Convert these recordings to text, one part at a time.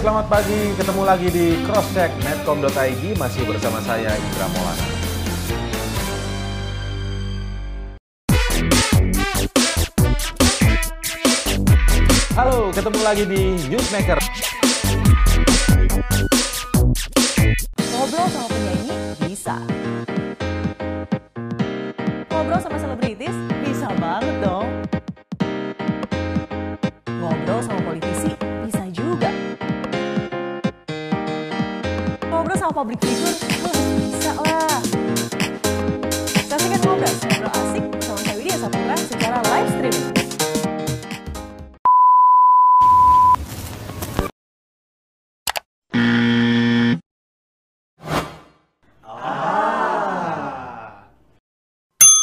selamat pagi. Ketemu lagi di Crosscheck Medcom.id masih bersama saya Indra Maulana. Halo, ketemu lagi di Newsmaker. Ngobrol sama penyanyi bisa. Sama public figure bisa lah. Ngobrol, ngobrol asik sama saya Widya Saputra secara live streaming.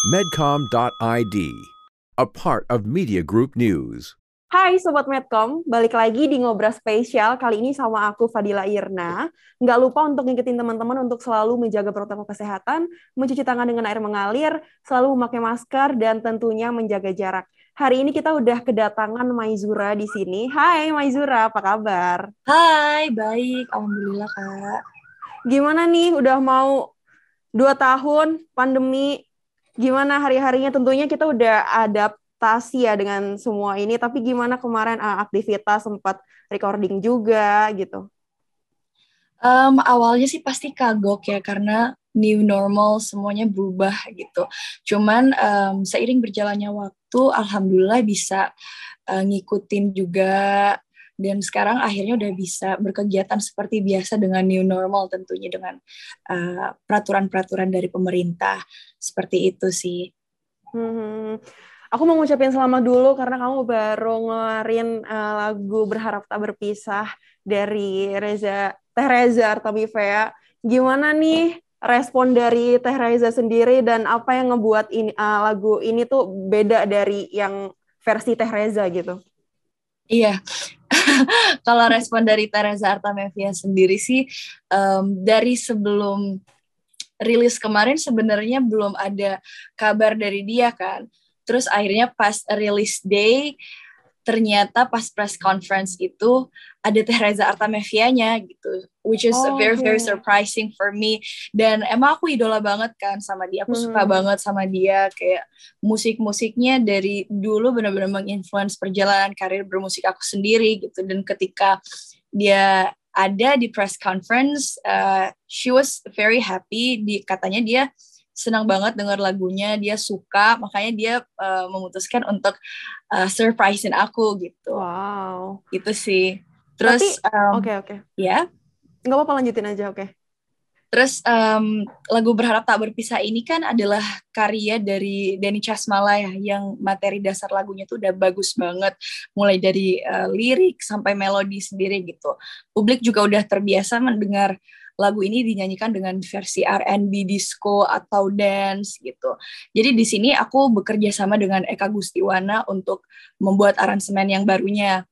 Medcom.id, a part of Media Group News. Hai Sobat Medcom, balik lagi di Ngobrol Spesial, kali ini sama aku Fadila Irna. Nggak lupa untuk ngikutin teman-teman untuk selalu menjaga protokol kesehatan, mencuci tangan dengan air mengalir, selalu memakai masker, dan tentunya menjaga jarak. Hari ini kita udah kedatangan Maizura di sini. Hai Maizura, apa kabar? Hai, baik. Alhamdulillah, Kak. Gimana nih, udah mau dua tahun pandemi, gimana hari-harinya? Tentunya kita udah adaptasi ya dengan semua ini, tapi gimana kemarin uh, aktivitas sempat recording juga gitu? Um, awalnya sih pasti kagok ya, karena new normal semuanya berubah gitu. Cuman um, seiring berjalannya waktu, alhamdulillah bisa uh, ngikutin juga dan sekarang akhirnya udah bisa berkegiatan seperti biasa dengan new normal tentunya dengan uh, peraturan-peraturan dari pemerintah seperti itu sih. Hmm, aku mau ngucapin selamat dulu karena kamu baru ngeluarin uh, lagu berharap tak berpisah dari Reza Teh Reza. Gimana nih respon dari Teh Reza sendiri dan apa yang ngebuat ini uh, lagu ini tuh beda dari yang versi Teh Reza gitu? Iya, kalau respon dari Teresa Artamevia sendiri sih um, dari sebelum rilis kemarin sebenarnya belum ada kabar dari dia kan. Terus akhirnya pas rilis day ternyata pas press conference itu ada Teresa Artamevianya gitu which is oh, very very surprising for me. Dan emang aku idola banget kan sama dia aku hmm. suka banget sama dia. Kayak musik-musiknya dari dulu benar-benar menginfluence perjalanan karir bermusik aku sendiri gitu. Dan ketika dia ada di press conference uh, she was very happy di katanya dia senang banget dengar lagunya, dia suka, makanya dia uh, memutuskan untuk uh, surprisein aku gitu. Wow. Itu sih. Terus, oke um, oke. Okay, okay. Ya. Nggak apa-apa lanjutin aja, oke. Okay. Terus um, lagu Berharap Tak Berpisah ini kan adalah karya dari Denny Chasmala ya, yang materi dasar lagunya tuh udah bagus banget, mulai dari uh, lirik sampai melodi sendiri gitu. Publik juga udah terbiasa mendengar lagu ini dinyanyikan dengan versi R&B disco atau dance gitu. Jadi di sini aku bekerja sama dengan Eka Gustiwana untuk membuat aransemen yang barunya.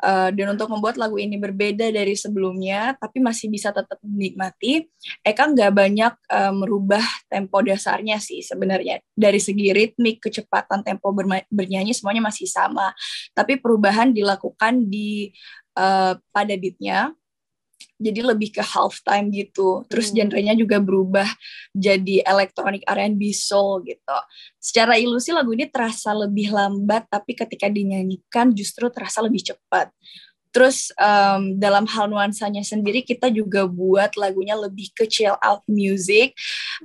Uh, dan untuk membuat lagu ini berbeda dari sebelumnya, tapi masih bisa tetap dinikmati, Eka nggak banyak uh, merubah tempo dasarnya sih sebenarnya. Dari segi ritmik, kecepatan tempo bernyanyi semuanya masih sama. Tapi perubahan dilakukan di uh, pada beatnya, jadi lebih ke halftime gitu. Terus hmm. genrenya juga berubah jadi electronic R&B soul gitu. Secara ilusi lagu ini terasa lebih lambat tapi ketika dinyanyikan justru terasa lebih cepat. Terus um, dalam hal nuansanya sendiri kita juga buat lagunya lebih ke chill out music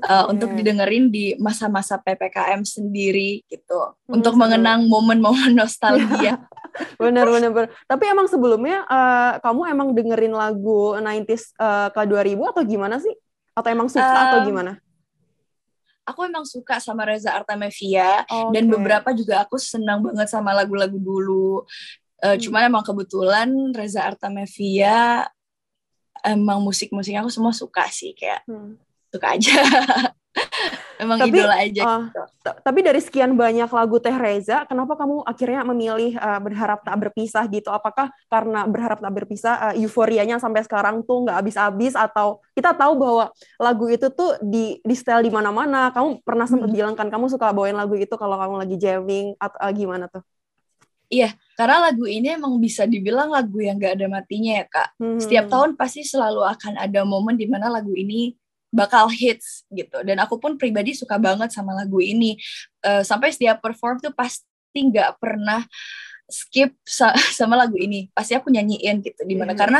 uh, untuk didengerin di masa-masa PPKM sendiri gitu. Hmm, untuk mengenang momen-momen nostalgia. bener bener bener. Tapi emang sebelumnya uh, kamu emang dengerin lagu 90s uh, ke 2000 atau gimana sih? Atau emang suka um, atau gimana? Aku emang suka sama Reza Artamevia okay. dan beberapa juga aku senang banget sama lagu-lagu dulu. Uh, hmm. Cuman emang kebetulan Reza Artamevia emang musik-musik aku semua suka sih kayak hmm. suka aja. emang tapi, idola aja. Uh, gitu. Tapi dari sekian banyak lagu Teh Reza, kenapa kamu akhirnya memilih uh, berharap tak berpisah gitu? Apakah karena berharap tak berpisah uh, euforianya sampai sekarang tuh nggak habis-habis atau kita tahu bahwa lagu itu tuh di di style di mana-mana. Kamu pernah sempat hmm. bilang kan kamu suka bawain lagu itu kalau kamu lagi jamming atau uh, gimana tuh? Iya, karena lagu ini emang bisa dibilang lagu yang gak ada matinya ya kak. Hmm. Setiap tahun pasti selalu akan ada momen di mana lagu ini bakal hits gitu. Dan aku pun pribadi suka banget sama lagu ini. Uh, sampai setiap perform tuh pasti nggak pernah skip sa sama lagu ini. Pasti aku nyanyiin gitu. Di mana Hmm. karena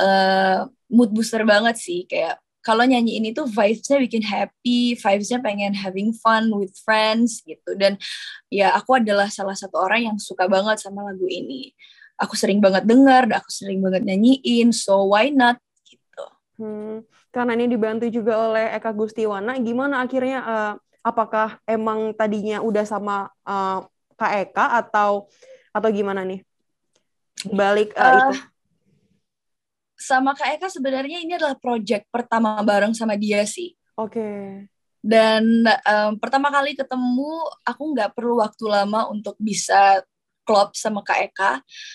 uh, mood booster banget sih. Kayak kalau nyanyi ini tuh vibes-nya bikin happy, vibes-nya pengen having fun with friends gitu. Dan ya aku adalah salah satu orang yang suka banget sama lagu ini. Aku sering banget denger, aku sering banget nyanyiin, so why not gitu. Hmm, karena ini dibantu juga oleh Eka Gustiwana, gimana akhirnya eh, apakah emang tadinya udah sama eh, Kak Eka atau atau gimana nih? Balik eh, Eh, itu. Sama Kak Eka sebenarnya ini adalah project pertama bareng sama dia sih. Oke. Dan em, pertama kali ketemu, aku nggak perlu waktu lama untuk bisa klop sama Kak Eka.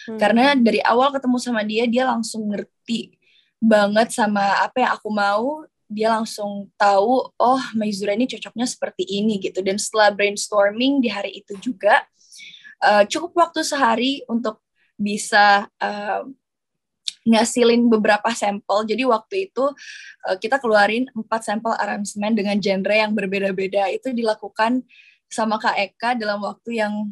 Hmm. Karena dari awal ketemu sama dia, dia langsung ngerti banget sama apa yang aku mau. Dia langsung tahu, oh Maizura ini cocoknya seperti ini gitu. Dan setelah brainstorming di hari itu juga, eh, cukup waktu sehari untuk bisa em, ngasilin beberapa sampel. Jadi waktu itu eh, kita keluarin empat sampel aransemen dengan genre yang berbeda-beda. Itu dilakukan sama Kak Eka dalam waktu yang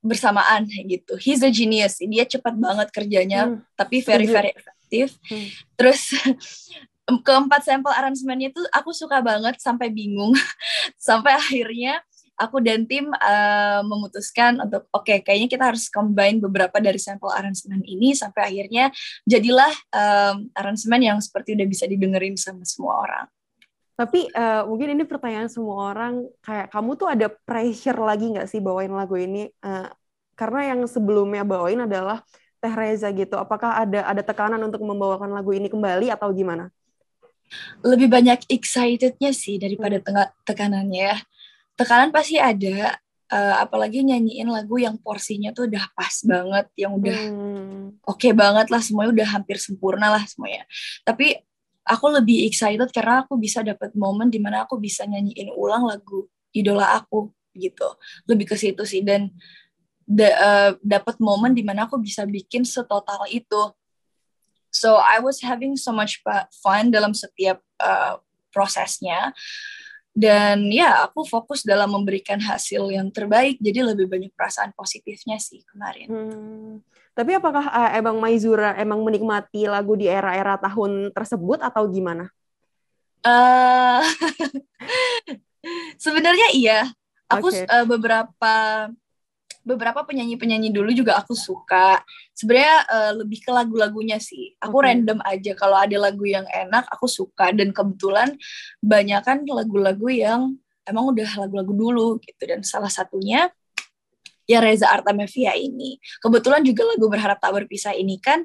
bersamaan gitu. He's a genius. Dia cepat banget kerjanya, Hmm, tapi very very efektif. Hmm. Terus keempat sampel aransemennya itu aku suka banget sampai bingung. sampai akhirnya aku dan tim eh, memutuskan untuk oke kayaknya kita harus combine beberapa dari sampel aransemen ini sampai akhirnya jadilah em, aransemen yang seperti udah bisa didengerin sama semua orang. Tapi eh, mungkin ini pertanyaan semua orang, kayak kamu tuh ada pressure lagi nggak sih bawain lagu ini? Eh, karena yang sebelumnya bawain adalah Teh Reza gitu. Apakah ada ada tekanan untuk membawakan lagu ini kembali atau gimana? Lebih banyak excitednya sih daripada tengah tekanannya ya. Tekanan pasti ada, eh, apalagi nyanyiin lagu yang porsinya tuh udah pas banget, yang udah Hmm. oke banget lah semuanya udah hampir sempurna lah semuanya. Tapi aku lebih excited karena aku bisa dapat momen di mana aku bisa nyanyiin ulang lagu idola aku gitu. Lebih ke situ sih dan da- eh, dapat momen di mana aku bisa bikin setotal itu. So I was having so much fun dalam setiap eh, prosesnya dan ya aku fokus dalam memberikan hasil yang terbaik jadi lebih banyak perasaan positifnya sih kemarin Hmm. Tapi apakah eh, emang Maizura emang menikmati lagu di era-era tahun tersebut atau gimana? eh sebenarnya iya. Aku Oke. eh, beberapa beberapa penyanyi-penyanyi dulu juga aku suka. Sebenarnya eh, lebih ke lagu-lagunya sih. Aku Oke. random aja kalau ada lagu yang enak aku suka dan kebetulan banyak kan lagu-lagu yang emang udah lagu-lagu dulu gitu dan salah satunya ya Reza Artamevia ini. Kebetulan juga lagu Berharap Tak Berpisah ini kan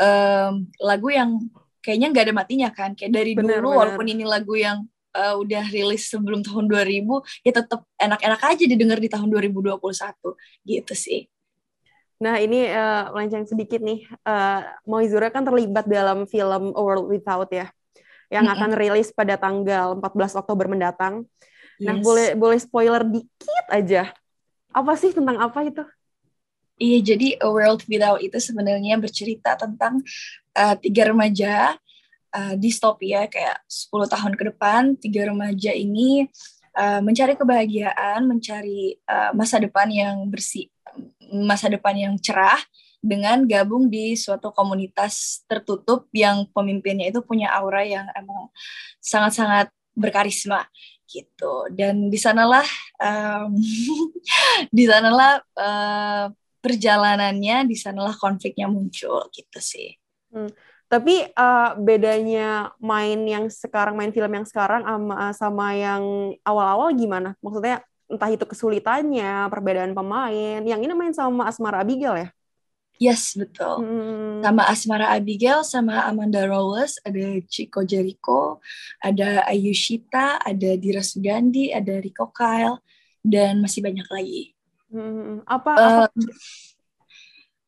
em, lagu yang kayaknya nggak ada matinya kan. Kayak dari Benar, dulu benar. walaupun ini lagu yang eh, udah rilis sebelum tahun 2000 ya tetap enak-enak aja didengar di tahun 2021 gitu sih. Nah, ini eh, melenceng sedikit nih. Eh, Maizura kan terlibat dalam film A World Without ya, yang Mm-mm. akan rilis pada tanggal 14 Oktober mendatang. Nah, Yes. boleh boleh spoiler dikit aja. Apa sih tentang apa itu? Iya, jadi A World Without itu sebenarnya bercerita tentang uh, tiga remaja uh, distopia kayak 10 tahun ke depan, tiga remaja ini uh, mencari kebahagiaan, mencari uh, masa depan yang bersih, masa depan yang cerah dengan gabung di suatu komunitas tertutup yang pemimpinnya itu punya aura yang emang sangat-sangat berkarisma gitu. Dan di sanalah um, di sanalah uh, perjalanannya, di sanalah konfliknya muncul gitu sih. Tapi eh, bedanya main yang sekarang, main film yang sekarang sama, sama yang awal-awal gimana? Maksudnya entah itu kesulitannya, perbedaan pemain. Yang ini main sama Asmara Abigail ya? Yes, betul. Hmm. Sama Asmara Abigail, sama Amanda Rowles, ada Chico Jericho, ada Ayushita, ada Dira Sugandi, ada Rico Kyle, dan masih banyak lagi. Hmm. Apa, apa Eh,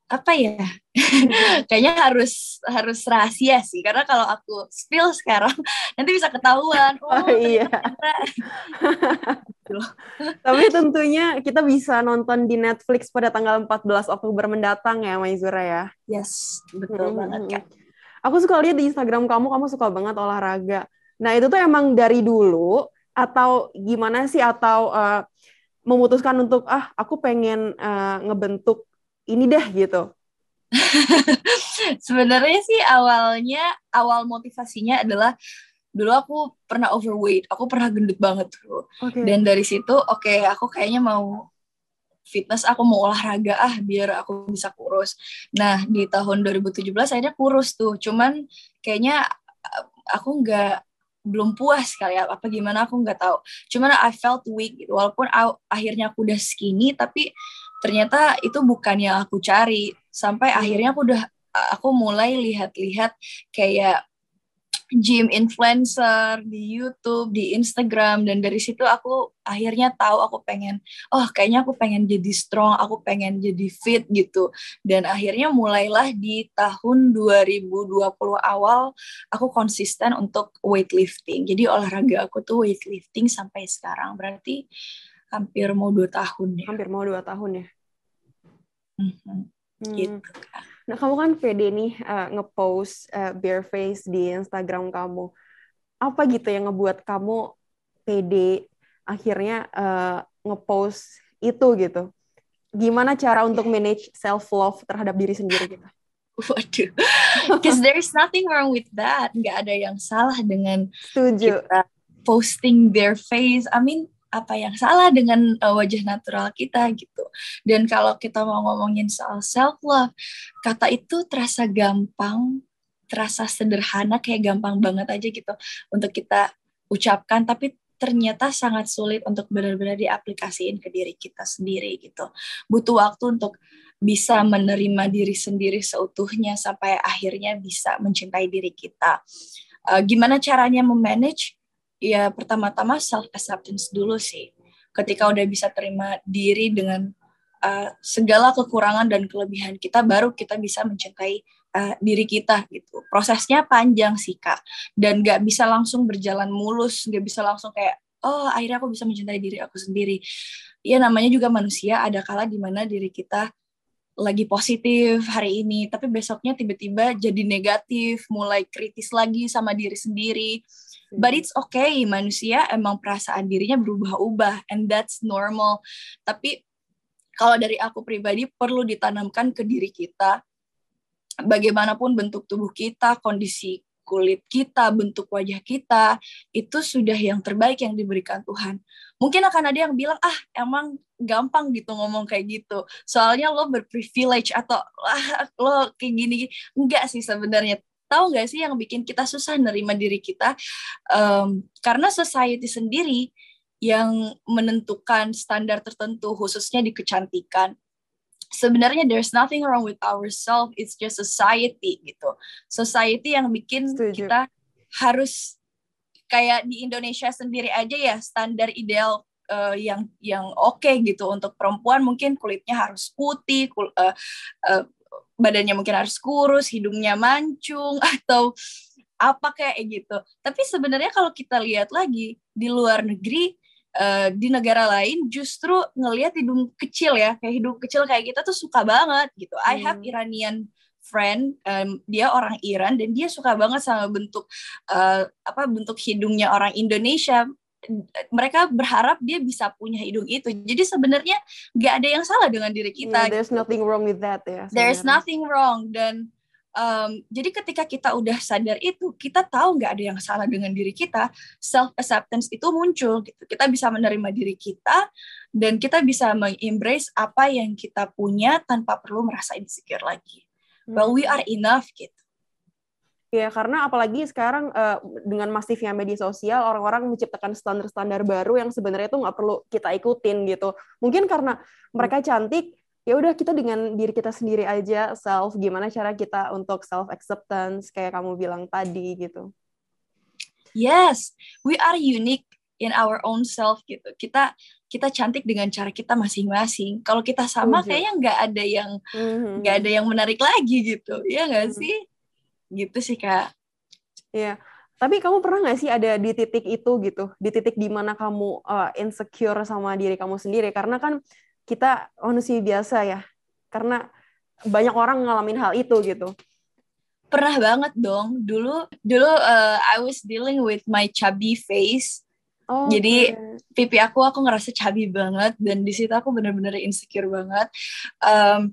apa ya? Kayaknya harus harus rahasia sih, karena kalau aku spill sekarang nanti bisa ketahuan. Oh, iya. gitu loh. Tapi tentunya kita bisa nonton di Netflix pada tanggal 14 Oktober mendatang ya, Maizura ya. Yes, betul Hmm, banget hmm, kan. Aku suka lihat di Instagram kamu, kamu suka banget olahraga. Nah, itu tuh emang dari dulu atau gimana sih atau eh, memutuskan untuk ah aku pengen eh, ngebentuk ini deh gitu. Sebenarnya sih awalnya awal motivasinya adalah dulu aku pernah overweight, aku pernah gendut banget dulu. Oke. Dan dari situ oke aku kayaknya mau fitness, aku mau olahraga ah biar aku bisa kurus. Nah, di tahun 2017 akhirnya kurus tuh. Cuman kayaknya uh, aku nggak belum puas kali ya apa gimana aku nggak tahu. Cuman I felt weak gitu. Walaupun a- akhirnya aku udah skinny tapi ternyata itu bukan yang aku cari. Sampai akhirnya aku udah aku mulai lihat-lihat kayak gym influencer di YouTube, di Instagram dan dari situ aku akhirnya tahu aku pengen oh kayaknya aku pengen jadi strong, aku pengen jadi fit gitu. Dan akhirnya mulailah di tahun 2020 awal aku konsisten untuk weightlifting. Jadi olahraga aku tuh weightlifting sampai sekarang berarti hampir mau dua tahun ya. Hampir mau dua tahun ya. Mhm, Hmm. Gitu. Nah, kamu kan pede nih eh, ngepost eh, bare face di Instagram kamu. Apa gitu yang ngebuat kamu pede akhirnya eh, ngepost itu gitu? Gimana cara untuk manage self love terhadap diri sendiri gitu? Waduh, because there's nothing wrong with that. Nggak ada yang salah dengan Setuju. kita posting their face. I mean, apa yang salah dengan uh, wajah natural kita gitu. Dan kalau kita mau ngomongin soal self love, kata itu terasa gampang, terasa sederhana kayak gampang banget aja gitu untuk kita ucapkan tapi ternyata sangat sulit untuk benar-benar diaplikasiin ke diri kita sendiri gitu. Butuh waktu untuk bisa menerima diri sendiri seutuhnya sampai akhirnya bisa mencintai diri kita. Uh, gimana caranya memanage? Ya pertama-tama self acceptance dulu sih. Ketika udah bisa terima diri dengan uh, segala kekurangan dan kelebihan kita, baru kita bisa mencintai uh, diri kita gitu. Prosesnya panjang sih kak, dan nggak bisa langsung berjalan mulus, nggak bisa langsung kayak oh akhirnya aku bisa mencintai diri aku sendiri. Ya namanya juga manusia, ada kala di mana diri kita lagi positif hari ini, tapi besoknya tiba-tiba jadi negatif, mulai kritis lagi sama diri sendiri. But it's okay, manusia emang perasaan dirinya berubah-ubah, and that's normal. Tapi kalau dari aku pribadi perlu ditanamkan ke diri kita, bagaimanapun bentuk tubuh kita, kondisi kulit kita, bentuk wajah kita, itu sudah yang terbaik yang diberikan Tuhan. Mungkin akan ada yang bilang, ah emang gampang gitu ngomong kayak gitu. Soalnya lo berprivilege atau ah, lo kayak gini. Enggak sih sebenarnya. Tahu nggak sih yang bikin kita susah nerima diri kita? Um, karena society sendiri yang menentukan standar tertentu, khususnya di kecantikan sebenarnya there's nothing wrong with ourselves it's just society gitu society yang bikin Setuju. kita harus kayak di Indonesia sendiri aja ya standar ideal uh, yang yang oke gitu untuk perempuan mungkin kulitnya harus putih kul- uh, uh, badannya mungkin harus kurus hidungnya mancung atau apa kayak gitu tapi sebenarnya kalau kita lihat lagi di luar negeri uh, di negara lain justru ngelihat hidung kecil ya kayak hidung kecil kayak kita tuh suka banget gitu. I have Hmm. Iranian friend, um, dia orang Iran dan dia suka banget sama bentuk uh, apa bentuk hidungnya orang Indonesia. Mereka berharap dia bisa punya hidung itu. Jadi sebenarnya nggak ada yang salah dengan diri kita. Yeah, there's gitu. nothing wrong with that ya. There's sebenarnya. nothing wrong dan um, jadi ketika kita udah sadar itu, kita tahu nggak ada yang salah dengan diri kita, self acceptance itu muncul gitu. Kita bisa menerima diri kita dan kita bisa mengembrace apa yang kita punya tanpa perlu merasa insecure lagi. Well, we are enough gitu. Ya, karena apalagi sekarang eh, dengan masifnya media sosial, orang-orang menciptakan standar-standar baru yang sebenarnya itu nggak perlu kita ikutin gitu. Mungkin karena mereka cantik, ya udah kita dengan diri kita sendiri aja self. Gimana cara kita untuk self acceptance kayak kamu bilang tadi gitu. Yes, we are unique in our own self gitu. Kita kita cantik dengan cara kita masing-masing. Kalau kita sama, kayaknya nggak ada yang Mhm. nggak ada yang menarik lagi gitu, ya nggak Hmm. sih? Gitu sih kak. Iya. Tapi kamu pernah nggak sih ada di titik itu gitu, di titik di mana kamu uh, insecure sama diri kamu sendiri? Karena kan kita manusia biasa ya, karena banyak orang ngalamin hal itu gitu. Pernah banget dong. Dulu dulu uh, I was dealing with my chubby face. Oh, Jadi okay. pipi aku aku ngerasa chubby banget dan di situ aku bener-bener insecure banget. Um,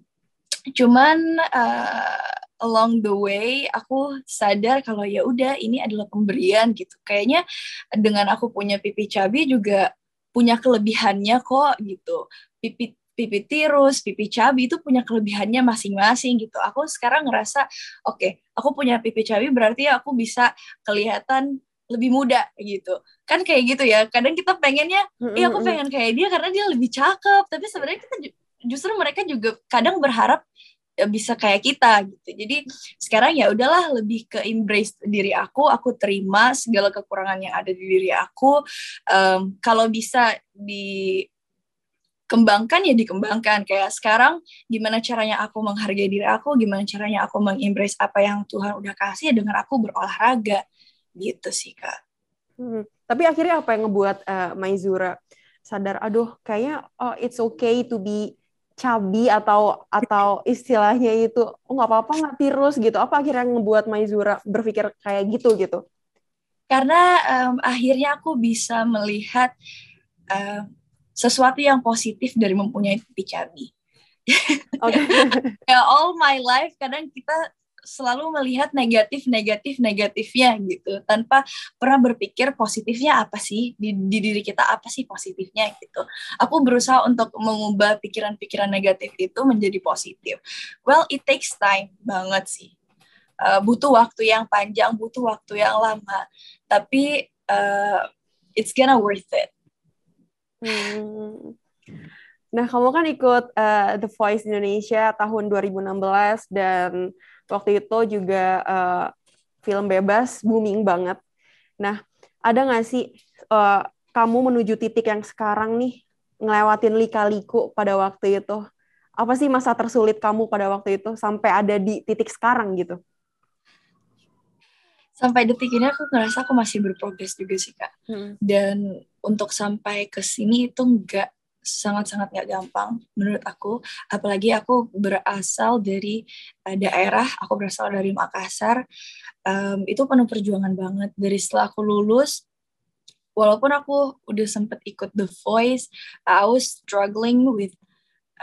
cuman uh, along the way aku sadar kalau ya udah ini adalah pemberian gitu. Kayaknya dengan aku punya pipi cabi juga punya kelebihannya kok gitu. Pipi pipi tirus, pipi cabi itu punya kelebihannya masing-masing gitu. Aku sekarang ngerasa oke, okay, aku punya pipi cabi berarti aku bisa kelihatan lebih muda gitu. Kan kayak gitu ya. Kadang kita pengennya, iya aku pengen kayak dia karena dia lebih cakep, tapi sebenarnya kita justru mereka juga kadang berharap bisa kayak kita gitu. Jadi sekarang ya udahlah lebih ke embrace diri aku, aku terima segala kekurangan yang ada di diri aku. Um, kalau bisa dikembangkan ya dikembangkan. Kayak sekarang gimana caranya aku menghargai diri aku, gimana caranya aku mengembrace apa yang Tuhan udah kasih ya dengan aku berolahraga gitu sih kak. Hmm. Tapi akhirnya apa yang ngebuat uh, Maizura sadar, aduh kayaknya oh it's okay to be cabi atau atau istilahnya itu oh nggak apa-apa nggak tirus gitu. Apa akhirnya ngebuat Maizura berpikir kayak gitu gitu? Karena um, akhirnya aku bisa melihat uh, sesuatu yang positif dari mempunyai pipi cabi. Okay. ya all my life kadang kita selalu melihat negatif negatif negatifnya gitu. Tanpa pernah berpikir positifnya apa sih? Di, di diri kita apa sih positifnya gitu. Aku berusaha untuk mengubah pikiran-pikiran negatif itu menjadi positif. Well it takes time banget sih. Uh, butuh waktu yang panjang butuh waktu yang lama. Tapi uh, it's gonna worth it. Hmm. Nah, kamu kan ikut uh, The Voice Indonesia tahun 2016 dan waktu itu juga uh, film bebas booming banget. Nah, ada nggak sih uh, kamu menuju titik yang sekarang nih ngelewatin lika-liku pada waktu itu? Apa sih masa tersulit kamu pada waktu itu sampai ada di titik sekarang gitu? Sampai detik ini aku ngerasa aku masih berprogres juga sih kak. Hmm. Dan untuk sampai ke sini itu enggak sangat-sangat gak gampang menurut aku. Apalagi aku berasal dari uh, daerah aku berasal dari Makassar um, itu penuh perjuangan banget. Dari setelah aku lulus walaupun aku udah sempet ikut The Voice I was struggling with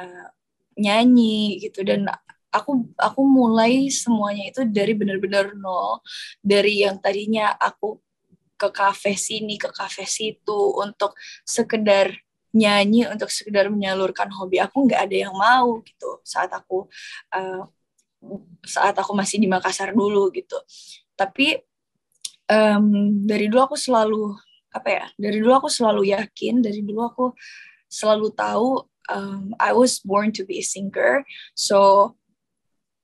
uh, nyanyi gitu. Dan aku aku mulai semuanya itu dari benar-benar nol. Dari yang tadinya aku ke kafe sini ke kafe situ untuk sekedar nyanyi untuk sekedar menyalurkan hobi aku nggak ada yang mau gitu saat aku uh, saat aku masih di Makassar dulu gitu. Tapi um, dari dulu aku selalu apa ya dari dulu aku selalu yakin dari dulu aku selalu tahu um, I was born to be a singer. So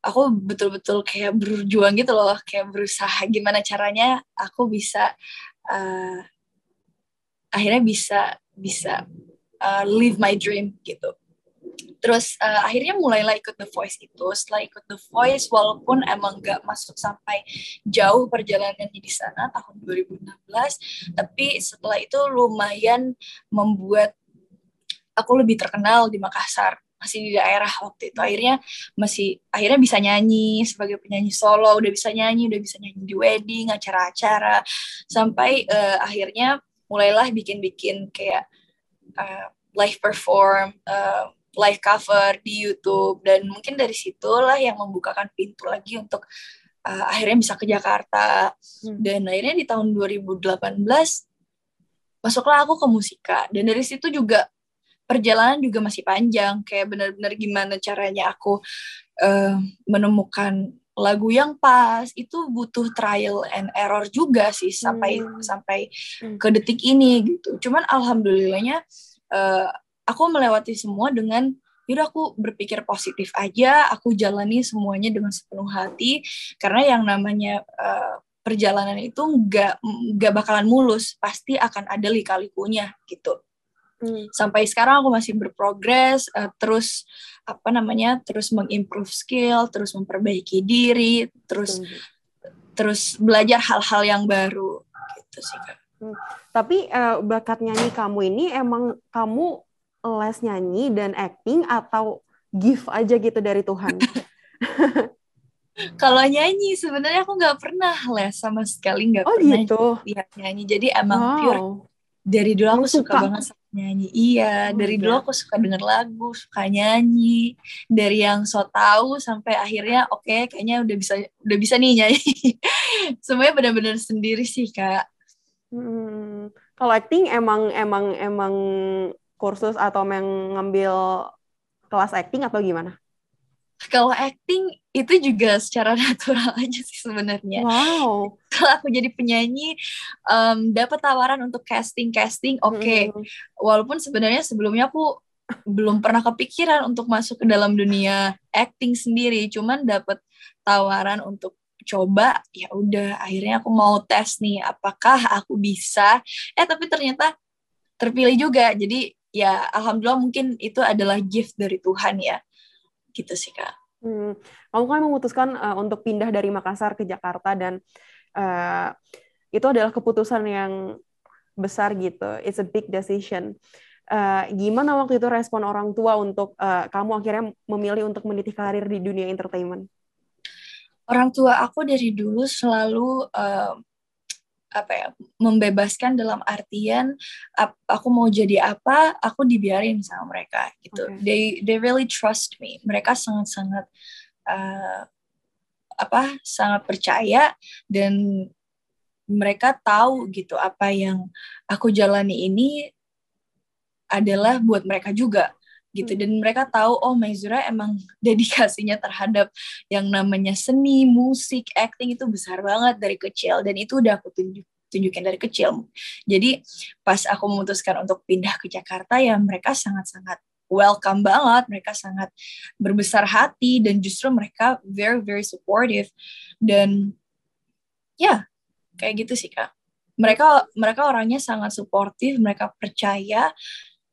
aku betul-betul kayak berjuang gitu loh kayak berusaha gimana caranya aku bisa uh, akhirnya bisa bisa uh, live my dream gitu. Terus uh, akhirnya mulailah ikut The Voice itu. Setelah ikut The Voice, walaupun emang gak masuk sampai jauh perjalanannya di sana tahun 2016, tapi setelah itu lumayan membuat aku lebih terkenal di Makassar masih di daerah waktu itu akhirnya masih akhirnya bisa nyanyi sebagai penyanyi solo udah bisa nyanyi udah bisa nyanyi di wedding acara-acara sampai uh, akhirnya mulailah bikin-bikin kayak uh, live perform, uh, live cover di YouTube. Dan mungkin dari situlah yang membukakan pintu lagi untuk uh, akhirnya bisa ke Jakarta. Hmm. dan akhirnya di tahun 2018 masuklah aku ke musika. Dan dari situ juga perjalanan juga masih panjang. Kayak benar-benar gimana caranya aku uh, menemukan lagu yang pas itu butuh trial and error juga sih sampai hmm. sampai hmm. ke detik ini gitu. Cuman alhamdulillahnya uh, aku melewati semua dengan yaudah aku berpikir positif aja, aku jalani semuanya dengan sepenuh hati karena yang namanya uh, perjalanan itu nggak nggak bakalan mulus, pasti akan ada lika-likunya gitu. Hmm. Sampai sekarang aku masih berprogres, uh, terus apa namanya, terus mengimprove skill, terus memperbaiki diri, terus hmm. terus belajar hal-hal yang baru gitu sih kak. Tapi uh, bakat nyanyi kamu ini emang kamu les nyanyi dan acting atau gift aja gitu dari Tuhan? Kalau nyanyi sebenarnya aku nggak pernah les sama sekali nggak oh, pernah gitu. lihat nyanyi. Jadi emang wow. pure dari dulu aku suka, suka? banget sama nyanyi. Iya, Oh dari dulu aku suka denger lagu, suka nyanyi. Dari yang so tahu sampai akhirnya oke kayaknya udah bisa udah bisa nih nyanyi. Semuanya benar-benar sendiri sih kak. Hmm. Kalau acting emang emang emang kursus atau emang ngambil kelas acting atau gimana? Kalau acting itu juga secara natural aja sih sebenarnya. Wow. Kalau aku jadi penyanyi em, dapat tawaran untuk casting casting oke. Mm-mm. Walaupun sebenarnya sebelumnya aku belum pernah kepikiran untuk masuk ke dalam dunia acting sendiri, cuman dapat tawaran untuk coba ya udah akhirnya aku mau tes nih apakah aku bisa eh tapi ternyata terpilih juga jadi ya alhamdulillah mungkin itu adalah gift dari Tuhan ya gitu sih kak Hmm. Kamu kan memutuskan uh, untuk pindah dari Makassar ke Jakarta dan uh, itu adalah keputusan yang besar gitu. It's a big decision. Uh, gimana waktu itu respon orang tua untuk uh, kamu akhirnya memilih untuk meniti karir di dunia entertainment? orang tua aku dari dulu selalu eh, apa ya membebaskan dalam artian ap- aku mau jadi apa aku dibiarin sama mereka gitu Oke. they they really trust me mereka sangat sangat eh, apa sangat percaya dan mereka tahu gitu apa yang aku jalani ini adalah buat mereka juga gitu Hmm. dan mereka tahu oh Maizura emang dedikasinya terhadap yang namanya seni, musik, acting itu besar banget dari kecil dan itu udah aku tunjuk tunjukin dari kecil. Jadi pas aku memutuskan untuk pindah ke Jakarta ya mereka sangat-sangat welcome banget, mereka sangat berbesar hati dan justru mereka very very supportive dan ya kayak gitu sih kak. Mereka mereka orangnya sangat suportif, mereka percaya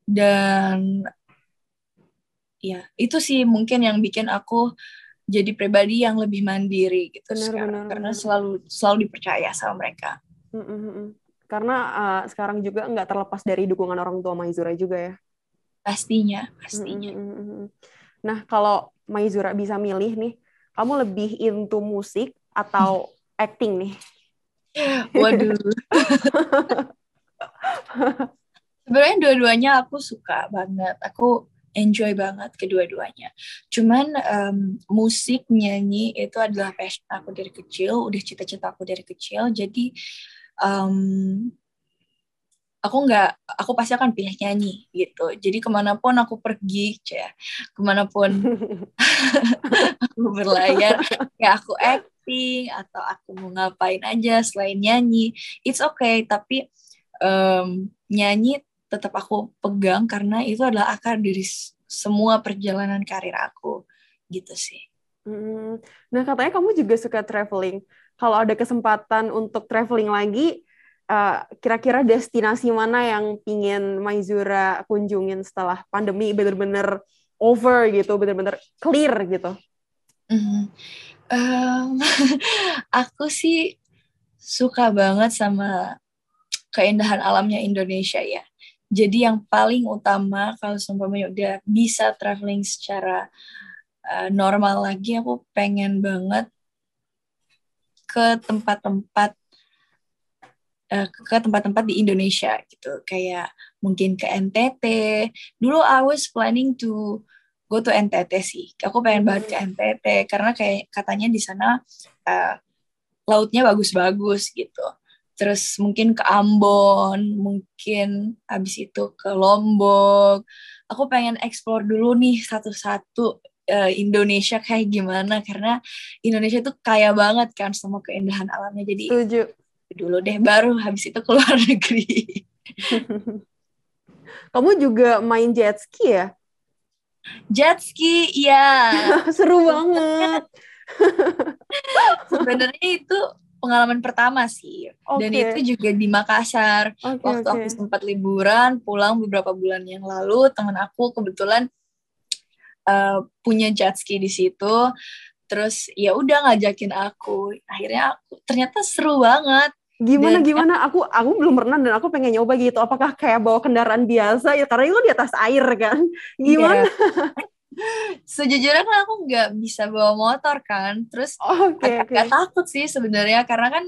dan ya itu sih mungkin yang bikin aku jadi pribadi yang lebih mandiri gitu Benar, sekarang benar, karena benar. selalu selalu dipercaya sama mereka. Mm, mm. Karena uh, sekarang juga nggak terlepas dari dukungan orang tua Maizura juga ya. Pastinya, pastinya. Nah, kalau Maizura bisa milih nih, kamu lebih into musik atau acting nih? Waduh. Sebenarnya dua-duanya aku suka banget. Aku enjoy banget kedua-duanya. Cuman em, musik, nyanyi itu adalah passion aku dari kecil, udah cita-cita aku dari kecil. Jadi em, aku nggak, aku pasti akan pilih nyanyi gitu. Jadi ke mana pun aku pergi, ya, ke mana pun aku berlayar, ya aku acting atau aku mau ngapain aja selain nyanyi, it's okay. Tapi em, nyanyi tetap aku pegang karena itu adalah akar dari semua perjalanan karir aku gitu sih. Hmm. Nah, katanya kamu juga suka traveling. Kalau ada kesempatan untuk traveling lagi, eh, kira-kira destinasi mana yang pingin Maizura kunjungin setelah pandemi bener-bener over gitu, bener-bener clear gitu? Mhm. Em, aku sih suka banget sama keindahan alamnya Indonesia ya. Jadi yang paling utama kalau seumpamanya udah bisa traveling secara uh, normal lagi, aku pengen banget ke tempat-tempat uh, ke tempat-tempat di Indonesia gitu, kayak mungkin ke NTT. Dulu I was planning to go to NTT sih. Aku pengen banget ke NTT karena kayak katanya di sana uh, lautnya bagus-bagus gitu. Terus mungkin ke Ambon, mungkin habis itu ke Lombok. Aku pengen explore dulu nih satu-satu uh, Indonesia kayak gimana karena Indonesia tuh kaya banget kan sama keindahan alamnya. Jadi Setuju. Dulu deh baru habis itu ke luar negeri. Kamu juga main jet ski ya? Jet ski, iya. Seru banget. Sebenarnya itu pengalaman pertama sih. Dan Oke. itu juga di Makassar. Oke, Waktu oke. aku sempat liburan, pulang beberapa bulan yang lalu, teman aku kebetulan uh, punya jet ski di situ. Terus ya udah ngajakin aku akhirnya aku ternyata seru banget Gimana Dan- gimana? Aku aku belum pernah dan aku pengen nyoba gitu. Apakah kayak bawa kendaraan biasa ya? Karena itu di atas air kan. Gimana? Iya. sejujurnya kan aku nggak bisa bawa motor kan terus Oke oke. agak takut sih sebenarnya karena kan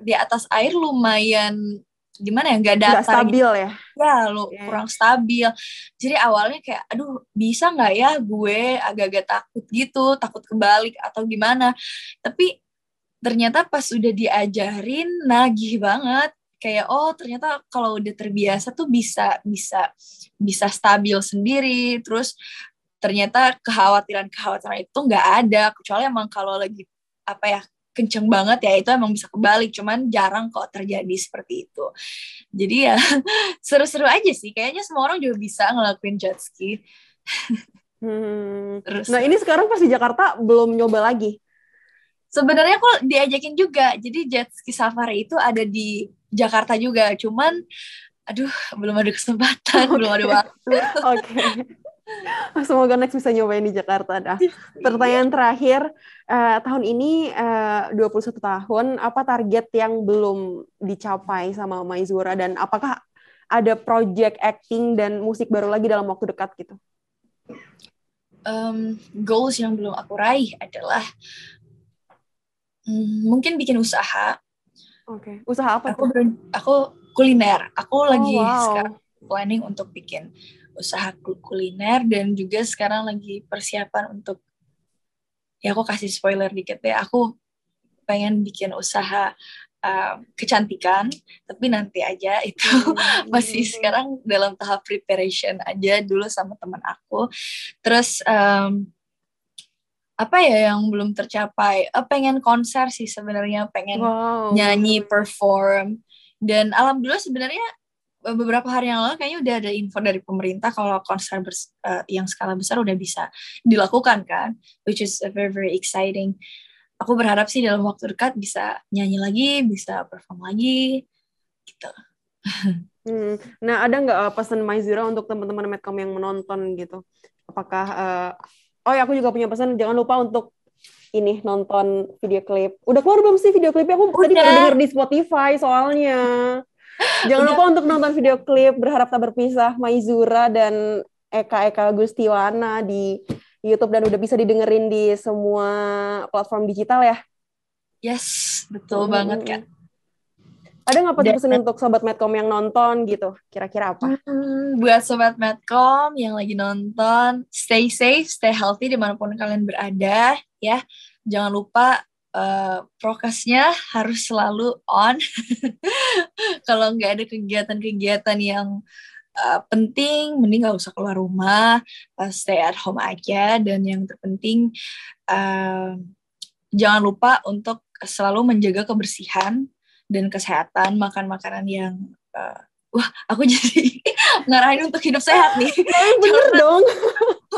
di atas air lumayan gimana ya nggak Nggak datar stabil ya. ya lu Iya. kurang stabil. Jadi awalnya kayak aduh bisa nggak ya gue agak-agak takut gitu takut kebalik atau gimana? Tapi ternyata pas udah diajarin nagih banget. Kayak oh ternyata kalau udah terbiasa tuh bisa bisa bisa stabil sendiri. Terus ternyata kekhawatiran-kekhawatiran itu nggak ada kecuali emang kalau lagi apa ya kenceng banget ya itu emang bisa kebalik cuman jarang kok terjadi seperti itu jadi ya seru-seru aja sih kayaknya semua orang juga bisa ngelakuin jet ski Hmm. terus Nah ini sekarang pas di Jakarta belum nyoba lagi. sebenarnya aku diajakin juga jadi jet ski safari itu ada di Jakarta juga cuman aduh belum ada kesempatan belum ada waktu Oke. Semoga next bisa nyobain di Jakarta dah. Pertanyaan terakhir, eh, tahun ini eh, 21 tahun, apa target yang belum dicapai sama Maizura dan apakah ada project acting dan musik baru lagi dalam waktu dekat gitu? Em, goals yang belum aku raih adalah hmm, mungkin bikin usaha Oke. Usaha apa aku aku kuliner aku lagi Oh, wow. sekarang planning untuk bikin usaha kul- kuliner dan juga sekarang lagi persiapan untuk ya aku kasih spoiler dikit ya aku pengen bikin usaha uh, kecantikan tapi nanti aja itu Hmm. masih sekarang dalam tahap preparation aja dulu sama teman aku terus em, apa ya yang belum tercapai Eh, pengen konser sih sebenarnya pengen Wow. nyanyi perform dan alhamdulillah sebenarnya beberapa hari yang lalu kayaknya udah ada info dari pemerintah kalau konser bers- eh, yang skala besar udah bisa dilakukan kan which is a very very exciting aku berharap sih dalam waktu dekat bisa nyanyi lagi bisa perform lagi gitu Hmm. Nah, ada nggak uh, pesan Maizura untuk teman-teman Medcom yang menonton gitu? Apakah uh, oh ya aku juga punya pesan jangan lupa untuk ini nonton video klip. Udah keluar belum sih video klipnya? Aku tadi Udah. baru denger di Spotify soalnya. Jangan lupa untuk nonton video klip Berharap Tak Berpisah Maizura dan Eka Eka Gustiwana di YouTube dan udah bisa didengerin di semua platform digital ya. yes betul Hmm, banget kak Ada nggak Dan- pesan untuk sobat Medcom yang nonton gitu? Kira-kira apa? Hmm, buat sobat Medcom yang lagi nonton, stay safe, stay healthy di mana pun kalian berada, ya. Jangan lupa eh, prokesnya harus selalu on. Kalau nggak ada kegiatan-kegiatan yang eh, penting, mending nggak usah keluar rumah, eh, stay at home aja. Dan yang terpenting, eh, jangan lupa untuk selalu menjaga kebersihan dan kesehatan, makan makanan yang eh, wah aku jadi ngarahin untuk hidup sehat nih Bener dong.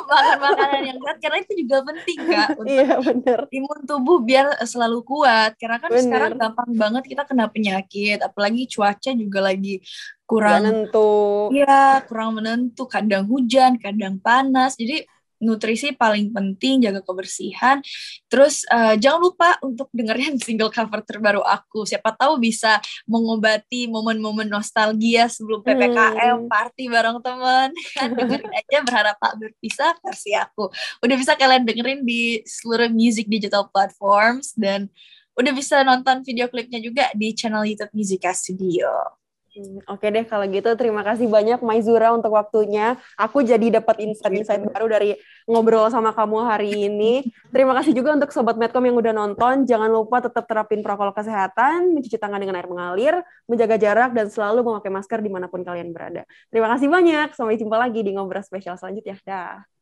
Makan makanan yang sehat karena itu juga penting kak untuk Iya bener. imun tubuh biar selalu kuat karena kan Bener. sekarang gampang banget kita kena penyakit apalagi cuaca juga lagi kurang nentu. Iya, kurang menentu, kadang hujan, kadang panas. Jadi nutrisi paling penting, jaga kebersihan. Terus eh, jangan lupa untuk dengerin single cover terbaru aku. Siapa tahu bisa mengobati momen-momen nostalgia sebelum PPKM, Hmm. party bareng teman. Kan dengerin aja berharap tak berpisah versi aku. Udah bisa kalian dengerin di seluruh music digital platforms dan udah bisa nonton video klipnya juga di channel YouTube Musica Studio. Hmm, Oke deh kalau gitu terima kasih banyak Maizura untuk waktunya. Aku jadi dapat insight-insight baru dari ngobrol sama kamu hari ini. Terima kasih juga untuk sobat Medcom yang udah nonton. Jangan lupa tetap terapin protokol kesehatan, mencuci tangan dengan air mengalir, menjaga jarak dan selalu memakai masker di mana pun kalian berada. Terima kasih banyak. Sampai jumpa lagi di ngobrol spesial selanjutnya. Dah.